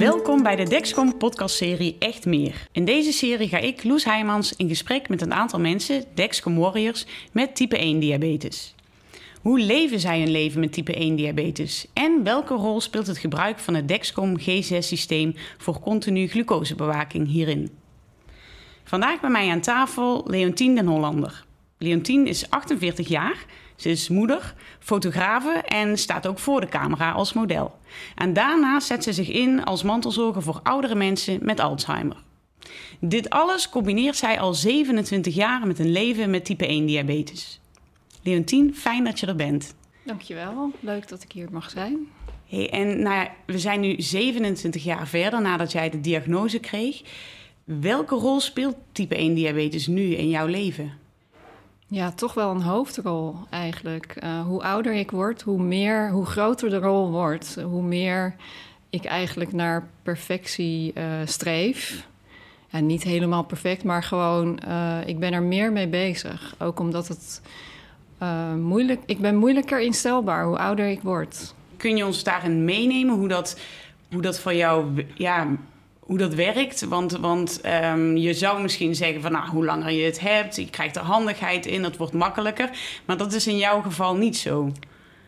Welkom bij de Dexcom podcastserie Echt Meer. In deze serie ga ik, Loes Heijmans, in gesprek met een aantal mensen, Dexcom Warriors, met type 1 diabetes. Hoe leven zij hun leven met type 1 diabetes? En welke rol speelt het gebruik van het Dexcom G6-systeem voor continu glucosebewaking hierin? Vandaag bij mij aan tafel Leontien den Hollander. Leontien is 48 jaar, ze is moeder, fotografe en staat ook voor de camera als model. En daarnaast zet ze zich in als mantelzorger voor oudere mensen met Alzheimer. Dit alles combineert zij al 27 jaar met een leven met type 1 diabetes. Leontien, fijn dat je er bent. Dankjewel, leuk dat ik hier mag zijn. Hey, en nou ja, we zijn nu 27 jaar verder nadat jij de diagnose kreeg. Welke rol speelt type 1 diabetes nu in jouw leven? Ja, toch wel een hoofdrol eigenlijk. Uh, hoe ouder ik word, hoe meer, hoe groter de rol wordt, hoe meer ik eigenlijk naar perfectie uh, streef. Ja, niet helemaal perfect, maar gewoon, uh, ik ben er meer mee bezig. Ook omdat het moeilijk, ik ben moeilijker instelbaar hoe ouder ik word. Kun je ons daarin meenemen hoe dat, hoe dat voor jou ja, hoe dat werkt. Want, want um, je zou misschien zeggen van nou, hoe langer je het hebt, je krijgt er handigheid in, het wordt makkelijker. Maar dat is in jouw geval niet zo.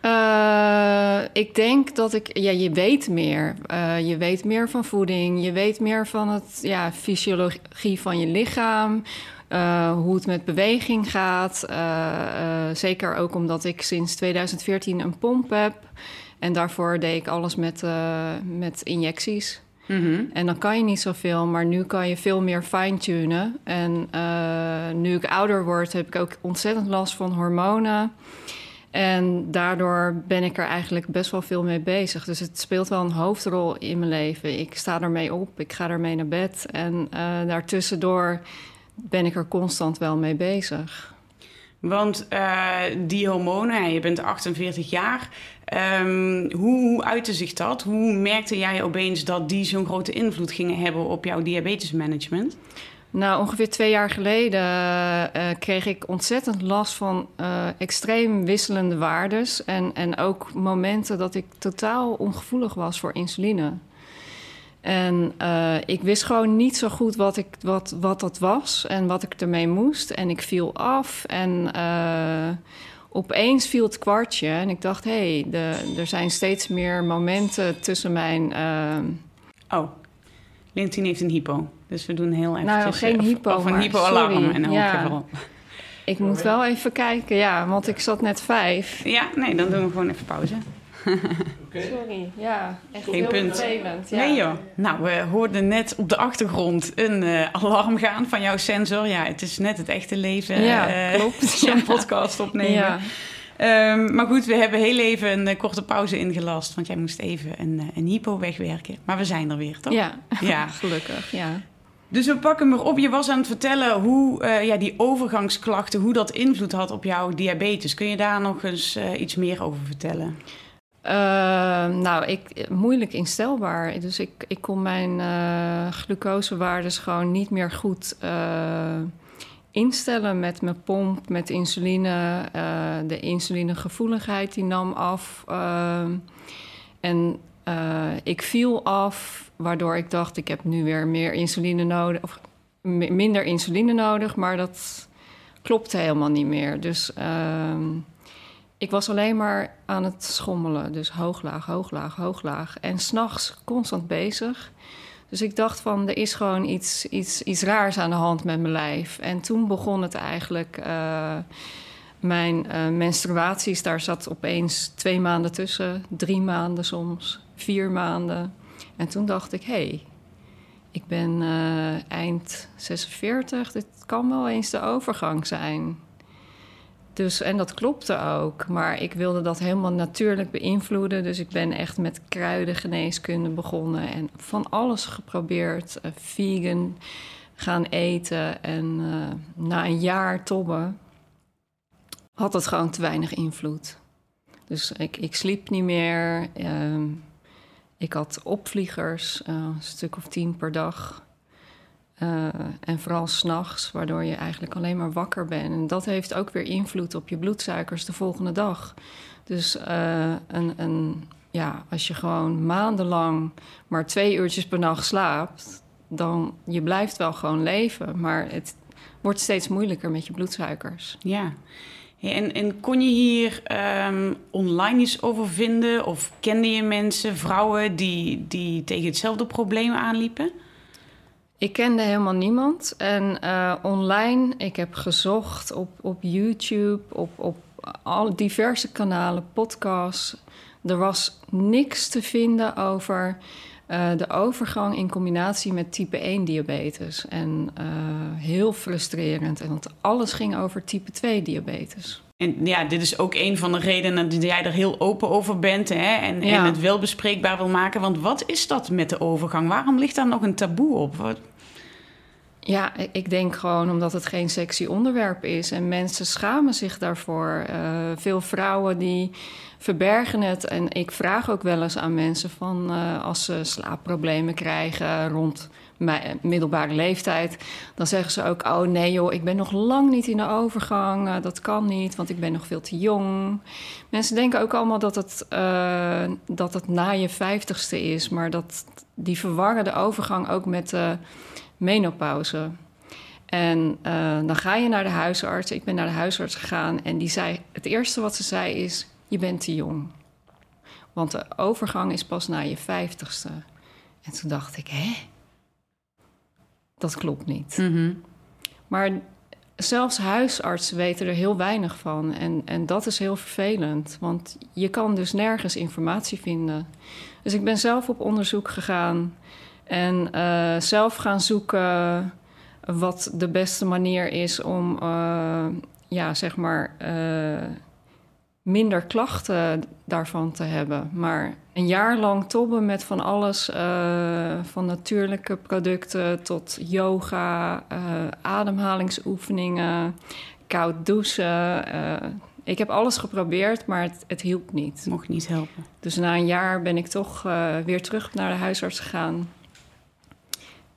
Uh, ik denk dat ik, ja, je weet meer. Uh, je weet meer van voeding, je weet meer van het ja, fysiologie van je lichaam. Uh, hoe het met beweging gaat. zeker ook omdat ik sinds 2014 een pomp heb. En daarvoor deed ik alles met, met injecties. Mm En dan kan je niet zoveel, maar nu kan je veel meer fine-tunen. En uh, nu ik ouder word, heb ik ook ontzettend last van hormonen. En daardoor ben ik er eigenlijk best wel veel mee bezig. Dus het speelt wel een hoofdrol in mijn leven. Ik sta ermee op, ik ga ermee naar bed. En uh, daartussendoor ben ik er constant wel mee bezig. Want uh, die hormonen, je bent 48 jaar. Um, hoe, uitte zich dat? Hoe merkte jij opeens dat die zo'n grote invloed gingen hebben op jouw diabetesmanagement? Nou, ongeveer twee jaar geleden uh, kreeg ik ontzettend last van uh, extreem wisselende waardes. En, en ook momenten dat ik totaal ongevoelig was voor insuline. En uh, ik wist gewoon niet zo goed wat, ik, wat, wat dat was en wat ik ermee moest. En ik viel af en uh, opeens viel het kwartje. En ik dacht, hé, hey, er zijn steeds meer momenten tussen mijn... Uh... Oh, Lintien heeft een hypo. Dus we doen heel even... Nou, geen hypo, Of, of een hypoalarm in elk ja. geval. Ik moet wel even kijken, ja, want ik zat net vijf. Ja, nee, dan doen we gewoon even pauze. Okay. Sorry, ja. Echt Geen heel punt. vervelend. Ja. Nee joh. Nou, we hoorden net op de achtergrond een uh, alarm gaan van jouw sensor. Ja, het is net het echte leven. Ja, uh, klopt. Zo'n ja. podcast opnemen. Ja. Um, maar goed, we hebben heel even een uh, korte pauze ingelast. Want jij moest even een, een hypo wegwerken. Maar we zijn er weer, toch? Ja, ja. gelukkig, ja. Dus we pakken hem op. Je was aan het vertellen hoe uh, ja, die overgangsklachten, hoe dat invloed had op jouw diabetes. Kun je daar nog eens uh, iets meer over vertellen? Uh, nou, ik, moeilijk instelbaar. Dus ik, ik kon mijn uh, glucosewaardes gewoon niet meer goed uh, instellen met mijn pomp, met insuline. de insulinegevoeligheid die nam af. en ik viel af, waardoor ik dacht, ik heb nu weer meer insuline nodig. Of minder insuline nodig, maar dat klopte helemaal niet meer. Dus... Ik was alleen maar aan het schommelen. Dus hooglaag, hooglaag, hooglaag. En s'nachts constant bezig. Dus ik dacht van, er is gewoon iets, iets, iets raars aan de hand met mijn lijf. En toen begon het eigenlijk... Uh, mijn uh, menstruaties, daar zat opeens twee maanden tussen. Drie maanden soms, vier maanden. En toen dacht ik, hé, hey, ik ben uh, eind 46. Dit kan wel eens de overgang zijn. Dus, en dat klopte ook. Maar ik wilde dat helemaal natuurlijk beïnvloeden. Dus ik ben echt met kruidengeneeskunde begonnen. En van alles geprobeerd. Uh, vegan gaan eten. En uh, na een jaar tobben had het gewoon te weinig invloed. Dus ik, ik sliep niet meer. Uh, ik had opvliegers, uh, een stuk of tien per dag. Uh, en vooral s'nachts, waardoor je eigenlijk alleen maar wakker bent. En dat heeft ook weer invloed op je bloedsuikers de volgende dag. Dus uh, een, een ja, als je gewoon maandenlang maar twee uurtjes per nacht slaapt, dan je blijft wel gewoon leven. Maar het wordt steeds moeilijker met je bloedsuikers. Ja. En, en kon je hier ehm, online iets over vinden? Of kende je mensen, vrouwen die, die tegen hetzelfde probleem aanliepen? Ik kende helemaal niemand. En uh, online, ik heb gezocht op, op YouTube, op, op al diverse kanalen, podcasts. Er was niks te vinden over uh, de overgang in combinatie met type 1 diabetes. En uh, heel frustrerend, want alles ging over type 2 diabetes. En ja, dit is ook een van de redenen dat jij er heel open over bent hè? En, ja. en het wel bespreekbaar wil maken. Want wat is dat met de overgang? Waarom ligt daar nog een taboe op? Wat... Ja, ik denk gewoon omdat het geen sexy onderwerp is. En mensen schamen zich daarvoor. Uh, veel vrouwen die verbergen het. En ik vraag ook wel eens aan mensen van uh, als ze slaapproblemen krijgen rond mijn middelbare leeftijd, dan zeggen ze ook: Oh nee, joh, ik ben nog lang niet in de overgang. Dat kan niet, want ik ben nog veel te jong. Mensen denken ook allemaal dat het, dat het na je vijftigste is, maar dat die verwarren de overgang ook met de menopauze. En uh, dan ga je naar de huisarts. Ik ben naar de huisarts gegaan en die zei: Het eerste wat ze zei is: Je bent te jong. Want de overgang is pas na je vijftigste. En toen dacht ik: Hè? Dat klopt niet. Mm -hmm. Maar zelfs huisartsen weten er heel weinig van. En, en dat is heel vervelend, want je kan dus nergens informatie vinden. Dus ik ben zelf op onderzoek gegaan en uh, zelf gaan zoeken wat de beste manier is om, uh, ja, zeg maar, uh, minder klachten daarvan te hebben. Maar een jaar lang tobben met van alles, van natuurlijke producten tot yoga, ademhalingsoefeningen, koud douchen. Ik heb alles geprobeerd, maar het, het, hielp niet. Mocht niet helpen. Dus na een jaar ben ik toch weer terug naar de huisarts gegaan.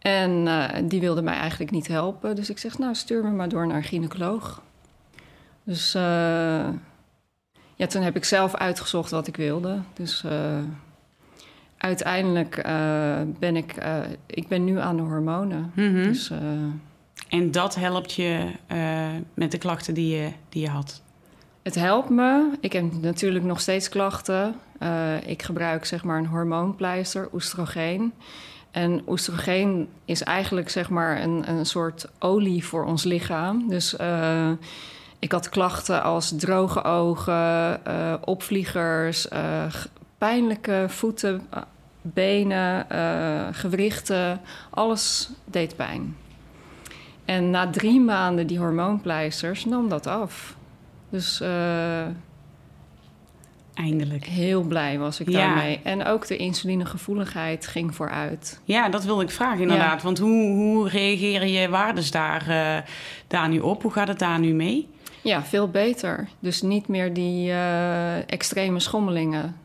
En die wilde mij eigenlijk niet helpen. Dus ik zeg, nou stuur me maar door naar een gynaecoloog. Dus ja, toen heb ik zelf uitgezocht wat ik wilde. Dus uh, uiteindelijk ben ik, ik ben nu aan de hormonen. Mm -hmm. dus, en dat helpt je met de klachten die je, die je had? Het helpt me. Ik heb natuurlijk nog steeds klachten. ik gebruik zeg maar een hormoonpleister, oestrogeen. En oestrogeen is eigenlijk zeg maar een, een soort olie voor ons lichaam. Dus ik had klachten als droge ogen, uh, opvliegers, uh, pijnlijke voeten, benen, gewrichten. Alles deed pijn. En na drie maanden die hormoonpleisters nam dat af. Dus eindelijk. Heel blij was ik Ja. daarmee. En ook de insulinegevoeligheid ging vooruit. Ja, dat wilde ik vragen inderdaad. Want hoe, hoe reageren je waardes daar, eh, daar nu op? Hoe gaat het daar nu mee? Ja, veel beter. Dus niet meer die eh, extreme schommelingen.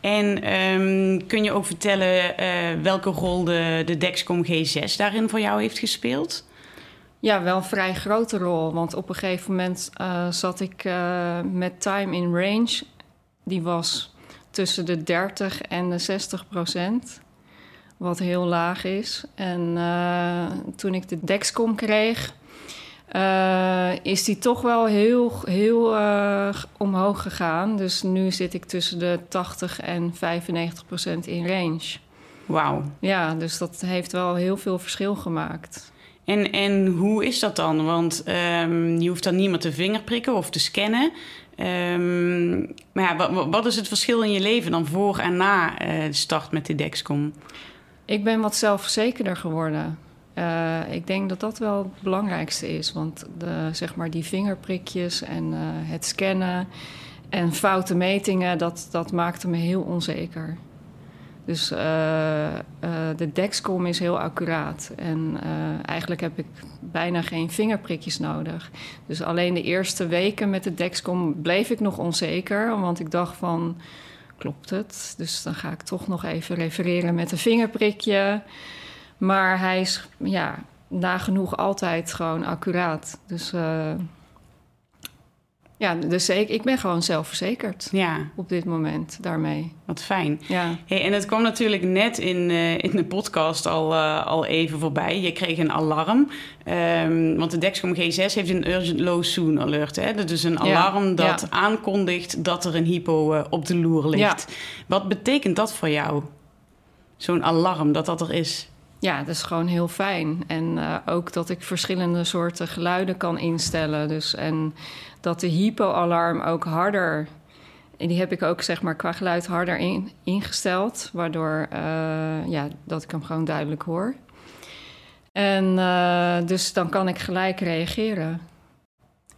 En ehm, kun je ook vertellen eh, welke rol de, de Dexcom G6 daarin voor jou heeft gespeeld? Ja, wel een vrij grote rol. Want op een gegeven moment uh, zat ik uh, met time in range. Die was tussen de 30 en de 60 procent. Wat heel laag is. En uh, toen ik de Dexcom kreeg, is die toch wel heel, heel omhoog gegaan. Dus nu zit ik tussen de 80 en 95 procent in range. Wauw. Ja, dus dat heeft wel heel veel verschil gemaakt. En, en hoe is dat dan? Want um, je hoeft dan niemand te vingerprikken of te scannen. Um, maar ja, wat, wat, is het verschil in je leven dan voor en na uh, de start met de Dexcom? Ik ben wat zelfverzekerder geworden. Uh, ik denk dat dat wel het belangrijkste is. Want de, zeg maar die vingerprikjes en uh, het scannen en foute metingen, dat, dat maakte me heel onzeker. Dus uh, uh, de Dexcom is heel accuraat. En uh, eigenlijk heb ik bijna geen vingerprikjes nodig. Dus alleen de eerste weken met de Dexcom bleef ik nog onzeker. Want ik dacht van, klopt het? Dus dan ga ik toch nog even refereren met een vingerprikje. Maar hij is ja, nagenoeg altijd gewoon accuraat. Dus Ja, dus ik, ik ben gewoon zelfverzekerd Ja, op dit moment daarmee. wat fijn. Ja, Hey, en het kwam natuurlijk net in, eh, in de podcast al, eh, al even voorbij. Je kreeg een alarm. Ehm, want de Dexcom G6 heeft een Urgent Low Soon Alert. Hè? Dat is een Ja, alarm dat ja. aankondigt dat er een hypo eh, op de loer ligt. Wat betekent dat voor jou? Zo'n alarm, dat dat er is. Ja, dat is gewoon heel fijn. En eh, ook dat ik verschillende soorten geluiden kan instellen. Dus, en dat de hypo-alarm ook harder... En die heb ik ook zeg maar qua geluid harder in, ingesteld. Waardoor eh, ja, dat ik hem gewoon duidelijk hoor. En eh, dus dan kan ik gelijk reageren.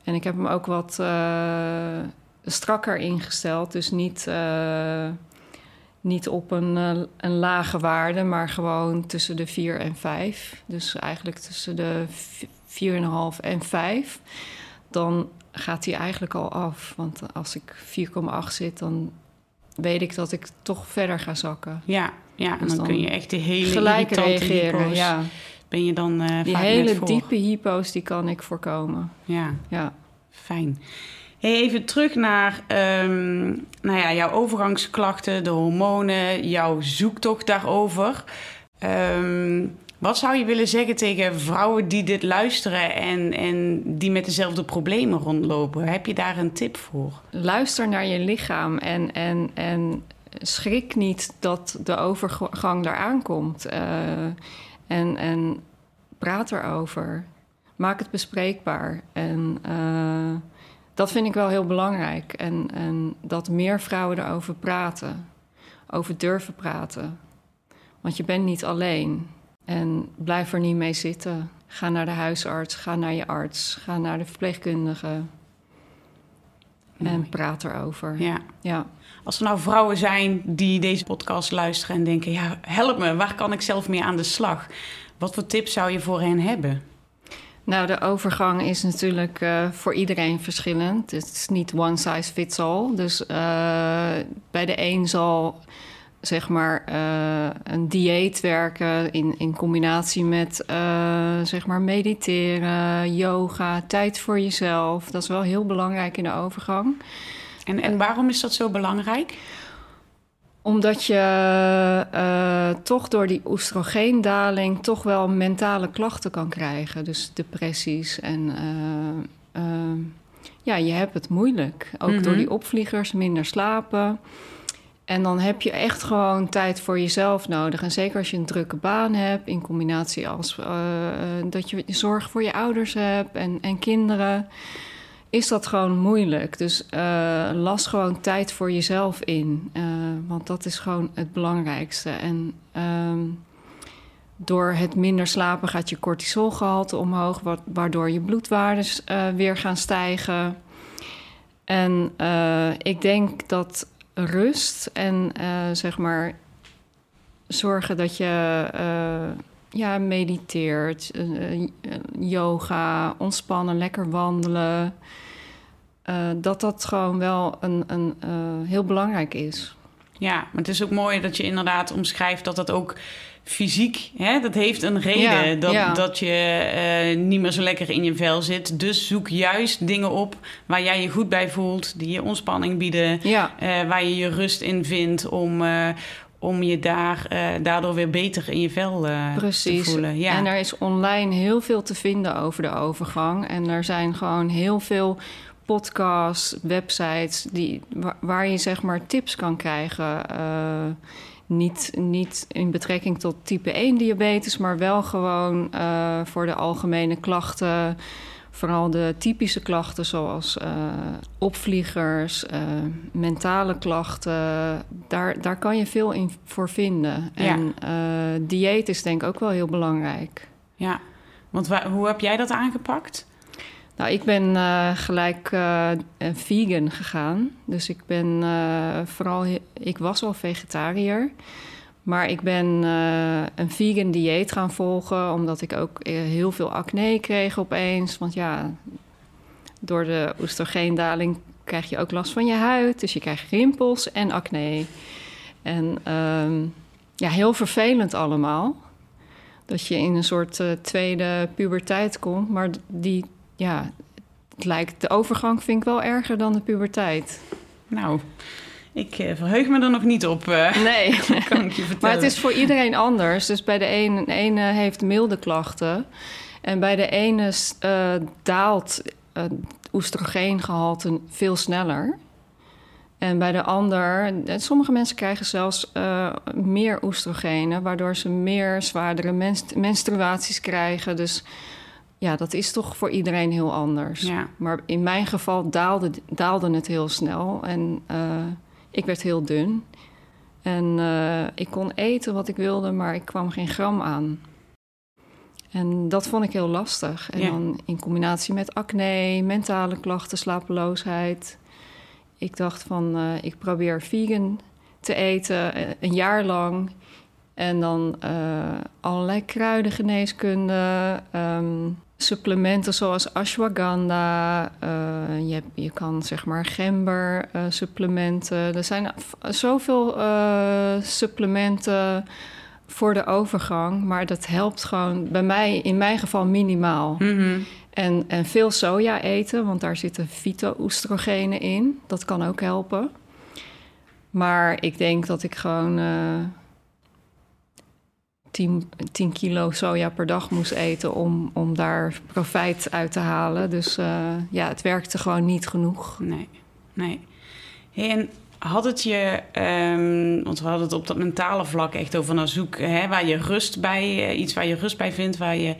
En ik heb hem ook wat strakker ingesteld. Dus niet, niet op een, eh, een lage waarde, maar gewoon tussen de 4 en 5. Dus eigenlijk tussen de v- 4,5 en 5. Dan gaat hij eigenlijk al af. Want als ik 4,8 zit, dan weet ik dat ik toch verder ga zakken. Ja, ja en Dus dan, dan kun je echt de hele Gelijk reageren, hypo's, ja. Ben je dan eh Die vaak hele net voor. diepe hypo's, die kan ik voorkomen. Ja. Ja. Fijn. Even terug naar ehm, nou ja, jouw overgangsklachten, de hormonen, jouw zoektocht daarover. Ehm, wat zou je willen zeggen tegen vrouwen die dit luisteren en, en die met dezelfde problemen rondlopen? Heb je daar een tip voor? luister naar je lichaam en, en, en schrik niet dat de overgang eraan komt. Eh, en, en praat erover. Maak het bespreekbaar. En eh, dat vind ik wel heel belangrijk. En, en dat meer vrouwen erover praten. Over durven praten. Want je bent niet alleen. En blijf er niet mee zitten. Ga naar de huisarts, ga naar je arts, ga naar de verpleegkundige. En praat erover. Ja. Ja. Als er nou vrouwen zijn die deze podcast luisteren en denken: ja, help me, waar kan ik zelf mee aan de slag? Wat voor tips zou je voor hen hebben? Nou, de overgang is natuurlijk eh, voor iedereen verschillend. Het is niet one size fits all. Dus eh, bij de een zal zeg maar eh, een dieet werken in, in combinatie met zeg maar mediteren, yoga, tijd voor jezelf. Dat is wel heel belangrijk in de overgang. En, en waarom is dat zo belangrijk? Omdat je eh, toch door die oestrogeendaling toch wel mentale klachten kan krijgen. Dus depressies en eh, eh, ja, je hebt het moeilijk. Ook Mhm. door die opvliegers, minder slapen. En dan heb je echt gewoon tijd voor jezelf nodig. En zeker als je een drukke baan hebt, in combinatie als dat je zorg voor je ouders hebt en, en kinderen is dat gewoon moeilijk. Dus eh, las gewoon tijd voor jezelf in. Eh, want dat is gewoon het belangrijkste. En ehm, door het minder slapen gaat je cortisolgehalte omhoog... wa- waardoor je bloedwaardes eh, weer gaan stijgen. En ik denk dat rust en zeg maar zorgen dat je... ja, mediteert, yoga, ontspannen, lekker wandelen. eh, dat dat gewoon wel een, een, eh, heel belangrijk is. Ja, maar het is ook mooi dat je inderdaad omschrijft dat dat ook fysiek, hè, dat heeft een reden. Ja, dat, ja. dat je eh, niet meer zo lekker in je vel zit. Dus zoek juist dingen op waar jij je goed bij voelt, die je ontspanning bieden, Ja, waar je je rust in vindt om, om je daar, eh, daardoor weer beter in je vel eh, te voelen. Ja. En er is online heel veel te vinden over de overgang. En er zijn gewoon heel veel podcasts, websites die, waar, waar je zeg maar tips kan krijgen. Eh, niet, niet in betrekking tot type 1 diabetes, maar wel gewoon voor de algemene klachten. Vooral de typische klachten zoals eh, opvliegers, eh, mentale klachten. Daar, daar kan je veel in voor vinden. Ja. En eh, dieet is denk ik ook wel heel belangrijk. ja. Want wa- hoe heb jij dat aangepakt? Nou, ik ben gelijk vegan gegaan. Dus ik ben vooral... Ik was al vegetariër. Maar ik ben eh, een vegan dieet gaan volgen... omdat ik ook eh, heel veel acne kreeg opeens. Want ja, door de oestrogeendaling krijg je ook last van je huid. Dus je krijgt rimpels en acne. En ehm, ja, heel vervelend allemaal. Dat je in een soort eh, tweede puberteit komt. Maar die, ja, het lijkt, de overgang vind ik wel erger dan de puberteit. Nou, ik uh, verheug me er nog niet op. Uh, nee, kan ik je vertellen. maar het is voor iedereen anders. Dus bij de ene, de ene heeft milde klachten. En bij de ene uh, daalt het oestrogeengehalte veel sneller. En bij de ander, sommige mensen krijgen zelfs uh, meer oestrogenen, waardoor ze meer zwaardere menst menstruaties krijgen. Dus ja, dat is toch voor iedereen heel anders. Ja. Maar in mijn geval daalde, daalde het heel snel en uh, ik werd heel dun. En uh, ik kon eten wat ik wilde, maar ik kwam geen gram aan. En dat vond ik heel lastig. En Ja. dan in combinatie met acne, mentale klachten, slapeloosheid. Ik dacht van, eh, ik probeer vegan te eten eh, een jaar lang. En dan eh, allerlei kruidengeneeskunde, ehm, supplementen zoals ashwagandha. eh, je, je kan zeg maar gember eh, supplementen. Er zijn zoveel eh, supplementen voor de overgang, maar dat helpt gewoon bij mij in mijn geval minimaal. Mhm. En, en veel soja eten, want daar zitten fyto-oestrogenen in. Dat kan ook helpen. Maar ik denk dat ik gewoon 10, 10 kilo soja per dag moest eten om, om daar profijt uit te halen. Dus eh, ja, het werkte gewoon niet genoeg. Nee, nee. En had het je, ehm, want we hadden het op dat mentale vlak echt over naar zoek, hè, waar je rust bij, eh, iets waar je rust bij vindt, waar je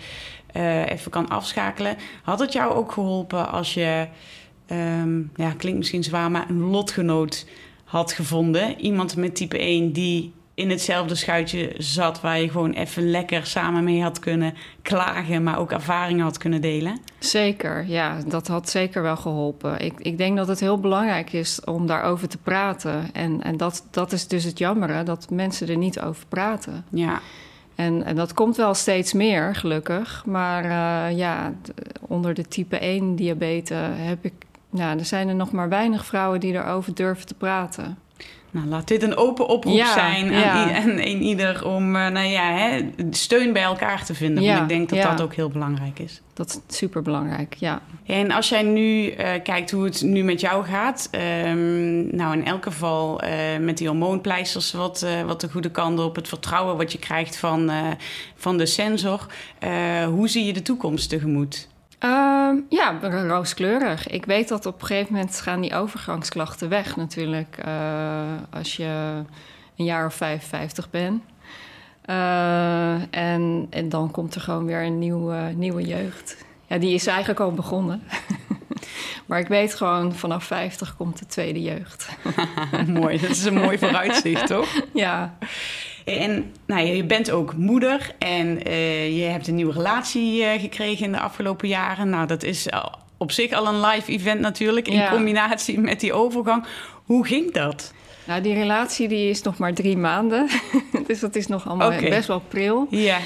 eh, even kan afschakelen. Had het jou ook geholpen als je, ehm, ja, klinkt misschien zwaar, maar een lotgenoot had gevonden? Iemand met type 1 die in hetzelfde schuitje zat, waar je gewoon even lekker samen mee had kunnen klagen, maar ook ervaringen had kunnen delen? Zeker, ja, dat had zeker wel geholpen. Ik, ik denk dat het heel belangrijk is om daarover te praten. En, en dat, dat is dus het jammere, dat mensen er niet over praten. Ja, En, en dat komt wel steeds meer, gelukkig. Maar eh, ja, onder de type 1 diabetes heb ik... Nou, er zijn er nog maar weinig vrouwen die erover durven te praten. Nou, laat dit een open oproep Ja, zijn aan, ja. i- aan een ieder om eh, nou ja, hè, steun bij elkaar te vinden. Ja, Want ik denk dat dat ook heel belangrijk is. Dat is superbelangrijk, ja. En als jij nu eh, kijkt hoe het nu met jou gaat, ehm, nou in elk geval eh, met die hormoonpleisters wat, wat de goede kant op, het vertrouwen wat je krijgt van, van de sensor, hoe zie je de toekomst tegemoet? Ehm, ja, rooskleurig. Ik weet dat op een gegeven moment gaan die overgangsklachten weg natuurlijk. eh, als je een jaar of 55 bent. Eh, en, en dan komt er gewoon weer een nieuwe, nieuwe jeugd. Ja, die is eigenlijk al begonnen. maar ik weet gewoon, vanaf 50 komt de tweede jeugd. mooi, dat is een mooi vooruitzicht, toch? ja, En nou, je bent ook moeder en eh, je hebt een nieuwe relatie eh, gekregen in de afgelopen jaren. Nou, dat is op zich al een live event natuurlijk, in Ja. combinatie met die overgang. Hoe ging dat? nou die relatie die is nog maar drie maanden. dus dat is nog allemaal best wel pril. Ja,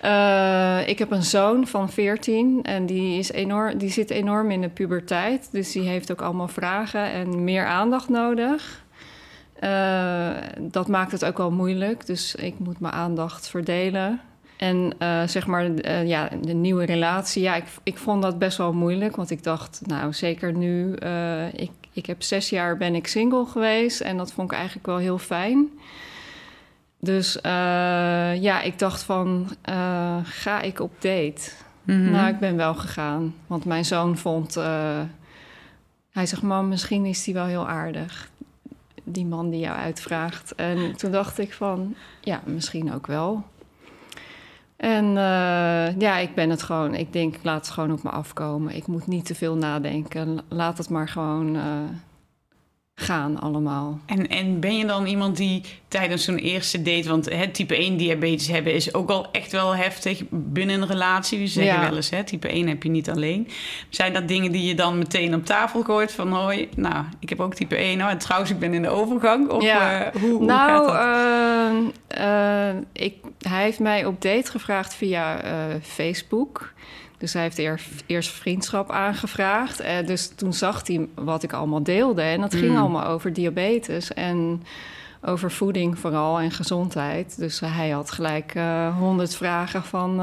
Eh, ik heb een zoon van 14 en die, is enorm, die zit enorm in de puberteit. Dus die heeft ook allemaal vragen en meer aandacht nodig. Eh, dat maakt het ook wel moeilijk, dus ik moet mijn aandacht verdelen. En eh, zeg maar, eh, ja, de nieuwe relatie, ja, ik, ik vond dat best wel moeilijk. Want ik dacht, nou, zeker nu, ik, ik heb zes jaar ben ik single geweest en dat vond ik eigenlijk wel heel fijn. Dus ja, ik dacht van, ga ik op date? Mhm. Nou, ik ben wel gegaan. Want mijn zoon vond... hij zegt, mam, misschien is die wel heel aardig. Die man die jou uitvraagt. En toen dacht ik van, ja, misschien ook wel. En eh, ja, ik ben het gewoon... Ik denk, laat het gewoon op me afkomen. Ik moet niet te veel nadenken. Laat het maar gewoon eh, gaan allemaal. En, en ben je dan iemand die tijdens zo'n eerste date, want het type 1 diabetes hebben is ook al echt wel heftig binnen een relatie. We zeggen Ja. wel eens, hè, type 1 heb je niet alleen. Zijn dat dingen die je dan meteen op tafel gooit van hoi, nou, ik heb ook type 1, oh, en trouwens, ik ben in de overgang? Of Ja. eh, hoe, hoe nou, gaat dat? eh, eh, ik, hij heeft mij op date gevraagd via eh, Facebook. Dus hij heeft eerst, eerst vriendschap aangevraagd. Eh, dus toen zag hij wat ik allemaal deelde. En dat ging Mm. allemaal over diabetes. En over voeding vooral en gezondheid. Dus hij had gelijk honderd vragen van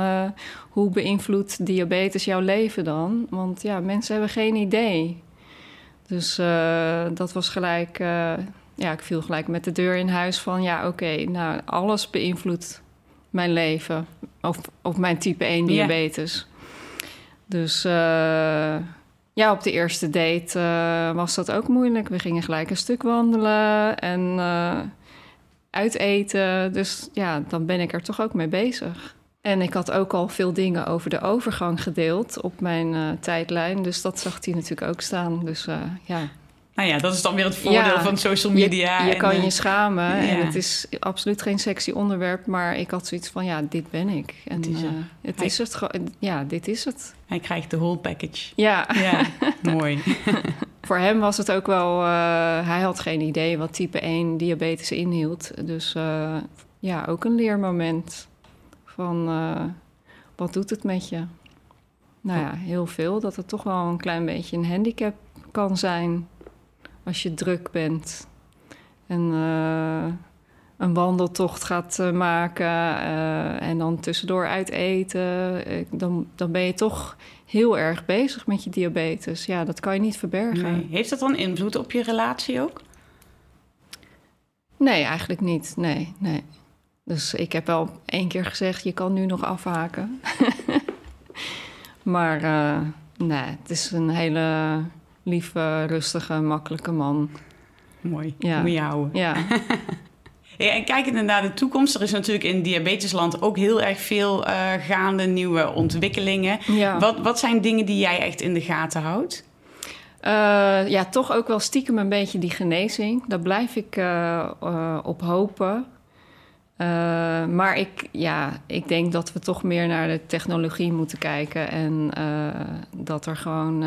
hoe beïnvloedt diabetes jouw leven dan? Want ja, mensen hebben geen idee. Dus dat was gelijk, ja, ik viel gelijk met de deur in huis van ja, oké, nou alles beïnvloedt mijn leven of, of mijn type 1 diabetes. Dus ja, op de eerste date uh, was dat ook moeilijk. We gingen gelijk een stuk wandelen en uh, uiteten. Dus ja, dan ben ik er toch ook mee bezig. En ik had ook al veel dingen over de overgang gedeeld op mijn tijdlijn. Dus dat zag hij natuurlijk ook staan. Dus ja, nou ja, dat is dan weer het voordeel van social media. Je, je kan je schamen en het is absoluut geen sexy onderwerp, maar ik had zoiets van ja, dit ben ik. En het is, uh, het, is het. Ja, dit is het. Hij krijgt de whole package. Ja, ja mooi. Voor hem was het ook wel, uh, hij had geen idee wat type 1 diabetes inhield. Dus uh, ja, ook een leermoment van wat doet het met je? Nou ja, heel veel. Dat het toch wel een klein beetje een handicap kan zijn als je druk bent en uh, een wandeltocht gaat uh, maken uh, en dan tussendoor uit eten, dan, dan ben je toch heel erg bezig met je diabetes. Ja, dat kan je niet verbergen. Nee. Heeft dat dan invloed op je relatie ook? Nee, eigenlijk niet. Nee, nee. Dus ik heb wel één keer gezegd: je kan nu nog afhaken. maar nee, het is een hele lieve, rustige, makkelijke man. Mooi, ja. moet je houden. Ja. en kijkend naar de toekomst, er is natuurlijk in diabetesland ook heel erg veel uh, gaande, nieuwe ontwikkelingen. Ja. Wat, wat zijn dingen die jij echt in de gaten houdt? Uh, ja, toch ook wel stiekem een beetje die genezing. Daar blijf ik uh, op hopen. maar ik, ja, ik denk dat we toch meer naar de technologie moeten kijken. En dat er gewoon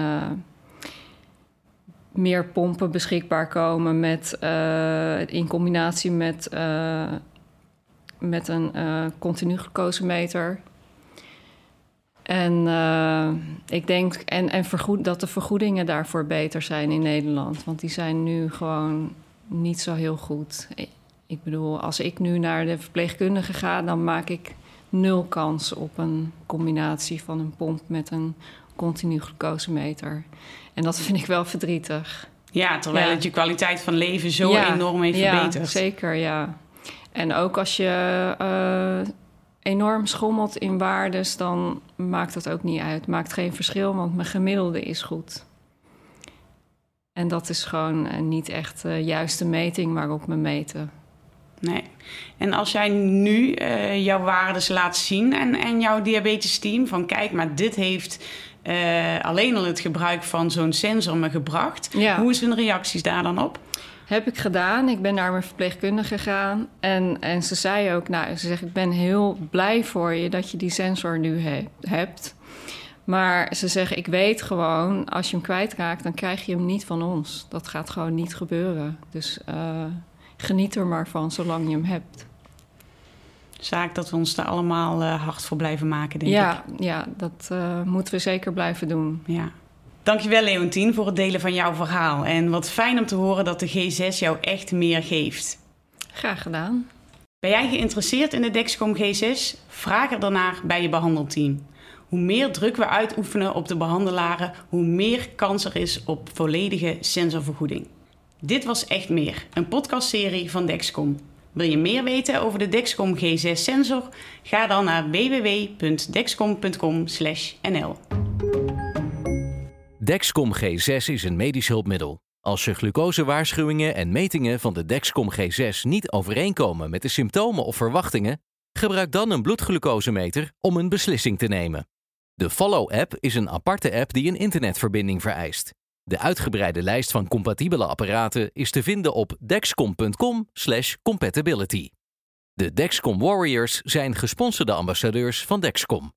meer pompen beschikbaar komen met, uh, in combinatie met, uh, met een uh, continu glucosemeter. En ik denk en, en vergoed, dat de vergoedingen daarvoor beter zijn in Nederland. Want die zijn nu gewoon niet zo heel goed. Ik bedoel, als ik nu naar de verpleegkundige ga, dan maak ik nul kans op een combinatie van een pomp met een continu glucosemeter. En dat vind ik wel verdrietig. Ja, terwijl het je kwaliteit van leven zo enorm heeft verbeterd. Ja, zeker, ja. En ook als je uh, enorm schommelt in waardes, dan maakt dat ook niet uit. Maakt geen verschil, want mijn gemiddelde is goed. En dat is gewoon uh, niet echt de uh, juiste meting waarop we meten. Nee. En als jij nu jouw waardes laat zien en, en jouw diabetes team, van kijk, maar dit heeft uh, alleen al het gebruik van zo'n sensor me gebracht. Hoe is hun reacties daar dan op? Heb ik gedaan. Ik ben naar mijn verpleegkundige gegaan. En, en ze zei ook, nou, ze zegt, ik ben heel blij voor je dat je die sensor nu he hebt. Maar ze zeggen, ik weet gewoon, als je hem kwijtraakt, dan krijg je hem niet van ons. Dat gaat gewoon niet gebeuren. Dus uh, geniet er maar van, zolang je hem hebt zaak dat we ons daar allemaal uh, hard voor blijven maken, denk ja, ik. Ja, dat uh, moeten we zeker blijven doen. Ja. Dankjewel, Leontien, voor het delen van jouw verhaal. En wat fijn om te horen dat de G6 jou echt meer geeft. Graag gedaan. Ben jij geïnteresseerd in de Dexcom G6? Vraag er daarnaar bij je behandelteam. Hoe meer druk we uitoefenen op de behandelaren, hoe meer kans er is op volledige sensorvergoeding. Dit was Echt Meer, een podcastserie van Dexcom. Wil je meer weten over de Dexcom G6 sensor? Ga dan naar www.dexcom.com/nl. Dexcom G6 is een medisch hulpmiddel. Als je glucosewaarschuwingen en metingen van de Dexcom G6 niet overeenkomen met de symptomen of verwachtingen, gebruik dan een bloedglucosemeter om een beslissing te nemen. De Follow-app is een aparte app die een internetverbinding vereist. De uitgebreide lijst van compatibele apparaten is te vinden op dexcom.com/compatibility. De Dexcom Warriors zijn gesponsorde ambassadeurs van Dexcom.